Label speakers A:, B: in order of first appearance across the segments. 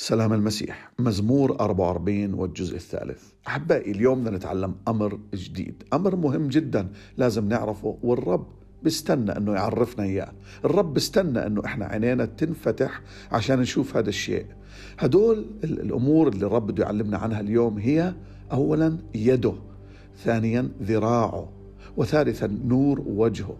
A: سلام المسيح. مزمور 44 والجزء الثالث. أحبائي اليوم بدنا نتعلم أمر جديد. أمر مهم جدا لازم نعرفه والرب بيستنى أنه يعرفنا إياه. الرب بيستنى أنه إحنا عينينا تنفتح عشان نشوف هذا الشيء. هدول الأمور اللي الرب بده يعلمنا عنها اليوم هي أولا يده ثانيا ذراعه وثالثا نور وجهه.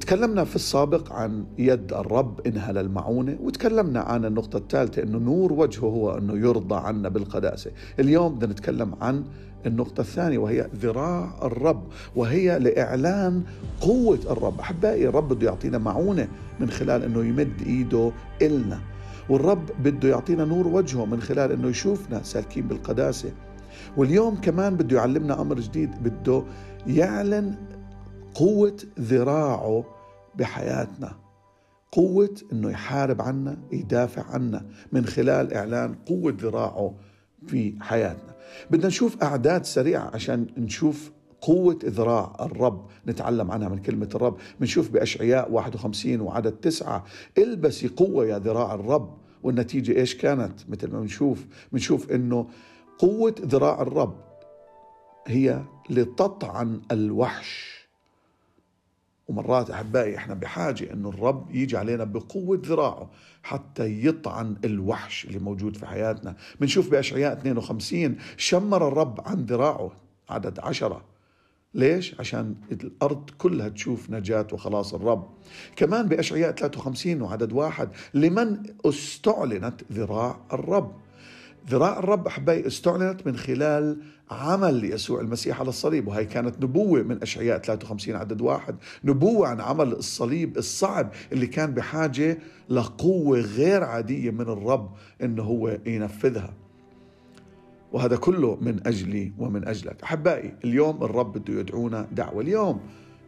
A: تكلمنا في السابق عن يد الرب انها للمعونه وتكلمنا عن النقطة الثالثة إنه نور وجهه هو إنه يرضى عنا بالقداسة. اليوم بدنا نتكلم عن النقطة الثانية وهي ذراع الرب وهي لإعلان قوة الرب. أحبائي الرب بده يعطينا معونة من خلال أنه يمد إيده إلنا والرب بده يعطينا نور وجهه من خلال أنه يشوفنا سالكين بالقداسة. واليوم كمان بده يعلمنا أمر جديد بده يعلن قوة ذراعه بحياتنا. قوة إنه يحارب عنا يدافع عنا من خلال إعلان قوة ذراعه في حياتنا. بدنا نشوف أعداد سريعة عشان نشوف قوة ذراع الرب نتعلم عنها من كلمة الرب. بنشوف بأشعياء 51 وعدد تسعة. إلبسي قوة يا ذراع الرب. والنتيجة إيش كانت؟ مثل ما بنشوف بنشوف إنه قوة ذراع الرب هي لتطعن الوحش. ومرات أحبائي إحنا بحاجة إنه الرب يجي علينا بقوة ذراعه حتى يطعن الوحش اللي موجود في حياتنا. بنشوف بأشعياء 52 شمر الرب عن ذراعه عدد عشرة. ليش؟ عشان الأرض كلها تشوف نجاة وخلاص الرب. كمان بأشعياء 53 وعدد واحد لمن استعلنت ذراع الرب. ذراع الرب أحبائي استعلنت من خلال عمل يسوع المسيح على الصليب وهي كانت نبوة من أشعياء 53 عدد واحد نبوة عن عمل الصليب الصعب اللي كان بحاجة لقوة غير عادية من الرب إنه هو ينفذها. وهذا كله من أجلي ومن أجلك. أحبائي اليوم الرب بده يدعونا دعوة. اليوم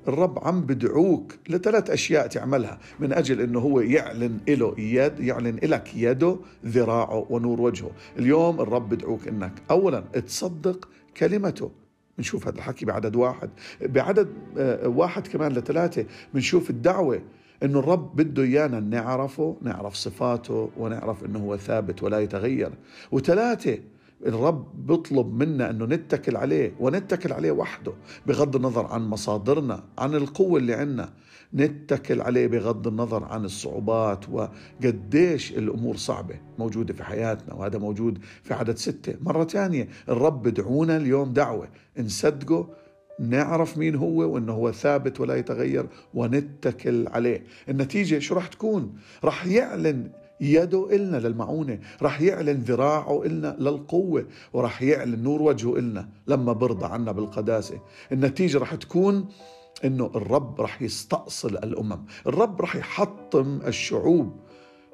A: الرب عم بدعوك لثلاث أشياء تعملها من أجل أنه هو يعلن له يد يعلن لك يده ذراعه ونور وجهه. اليوم الرب بدعوك أنك أولا تصدق كلمته. بنشوف هذا الحكي بعدد واحد. بعدد واحد كمان لثلاثة. بنشوف الدعوة إنه الرب بده إيانا نعرفه نعرف صفاته ونعرف إنه هو ثابت ولا يتغير. وثلاثة الرب بيطلب منا إنه نتكل عليه ونتكل عليه وحده بغض النظر عن مصادرنا عن القوة اللي عندنا. نتكل عليه بغض النظر عن الصعوبات وقديش الأمور صعبة موجودة في حياتنا وهذا موجود في عدد ستة. مرة ثانية الرب بدعونا اليوم دعوة. نصدقه نعرف مين هو وإنه هو ثابت ولا يتغير ونتكل عليه. النتيجة شو راح تكون؟ راح يعلن يده إلنا للمعونة رح يعلن ذراعه إلنا للقوة ورح يعلن نور وجهه إلنا لما برضى عنا بالقداسة. النتيجة رح تكون إنه الرب رح يستأصل الأمم الرب رح يحطم الشعوب.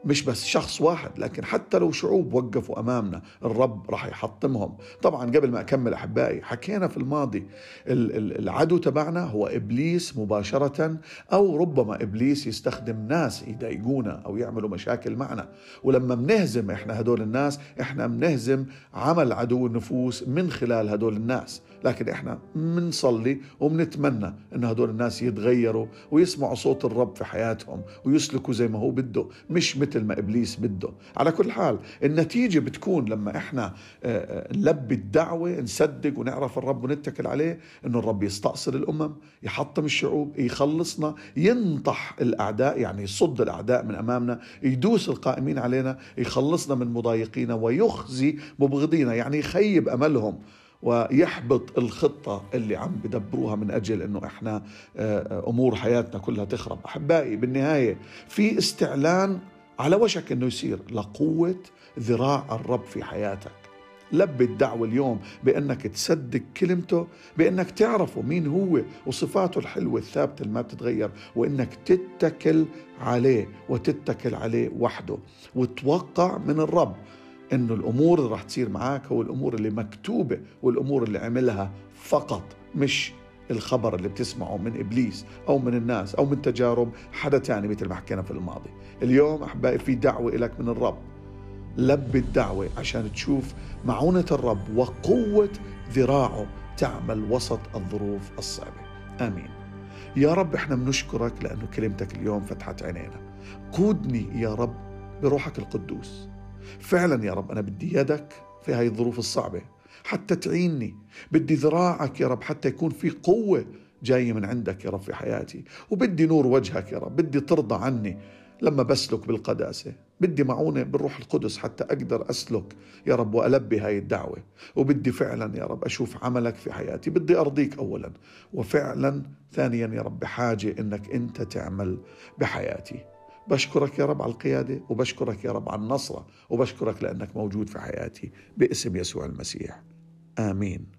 A: مش بس شخص واحد لكن حتى لو شعوب وقفوا أمامنا الرب راح يحطمهم. طبعا قبل ما أكمل أحبائي حكينا في الماضي العدو تبعنا هو إبليس مباشرة أو ربما إبليس يستخدم ناس يضايقونا أو يعملوا مشاكل معنا. ولما بنهزم إحنا هدول الناس إحنا بنهزم عمل عدو النفوس من خلال هدول الناس. لكن إحنا بنصلي وبنتمنى إن هدول الناس يتغيروا ويسمعوا صوت الرب في حياتهم ويسلكوا زي ما هو بده مش مثل ما إبليس بده. على كل حال النتيجة بتكون لما إحنا نلبي الدعوة نصدق ونعرف الرب ونتكل عليه إنه الرب يستأصل الأمم يحطم الشعوب يخلصنا ينطح الأعداء يعني يصد الأعداء من أمامنا يدوس القائمين علينا يخلصنا من مضايقينا ويخزي مبغضينا يعني يخيب أملهم ويحبط الخطة اللي عم بدبروها من أجل أنه إحنا أمور حياتنا كلها تخرب. أحبائي بالنهاية في استعلان على وشك أنه يصير لقوة ذراع الرب في حياتك. لبي الدعوة اليوم بأنك تصدق كلمته بأنك تعرفه مين هو وصفاته الحلوة الثابتة اللي ما بتتغير وأنك تتكل عليه وتتكل عليه وحده. وتوقع من الرب إنه الأمور اللي راح تصير معك هو الأمور اللي مكتوبة والأمور اللي عملها فقط مش الخبر اللي بتسمعه من إبليس أو من الناس أو من تجارب حدا تاني مثل ما حكينا في الماضي. اليوم أحبائي في دعوة لك من الرب. لبي الدعوة عشان تشوف معونة الرب وقوة ذراعه تعمل وسط الظروف الصعبة. آمين. يا رب إحنا بنشكرك لأنه كلمتك اليوم فتحت عينينا. قودني يا رب بروحك القدوس. فعلا يا رب أنا بدي يدك في هاي الظروف الصعبة. حتى تعيني. بدي ذراعك يا رب حتى يكون في قوة جاية من عندك يا رب في حياتي. وبدي نور وجهك يا رب. بدي ترضى عني لما بسلك بالقداسة. بدي معونة بالروح القدس حتى أقدر أسلك يا رب وألبي هاي الدعوة. وبدي فعلا يا رب أشوف عملك في حياتي. بدي أرضيك أولا. وفعلا ثانيا يا رب بحاجة إنك أنت تعمل بحياتي. بشكرك يا رب على القيادة وبشكرك يا رب على النصرة وبشكرك لأنك موجود في حياتي باسم يسوع المسيح. آمين.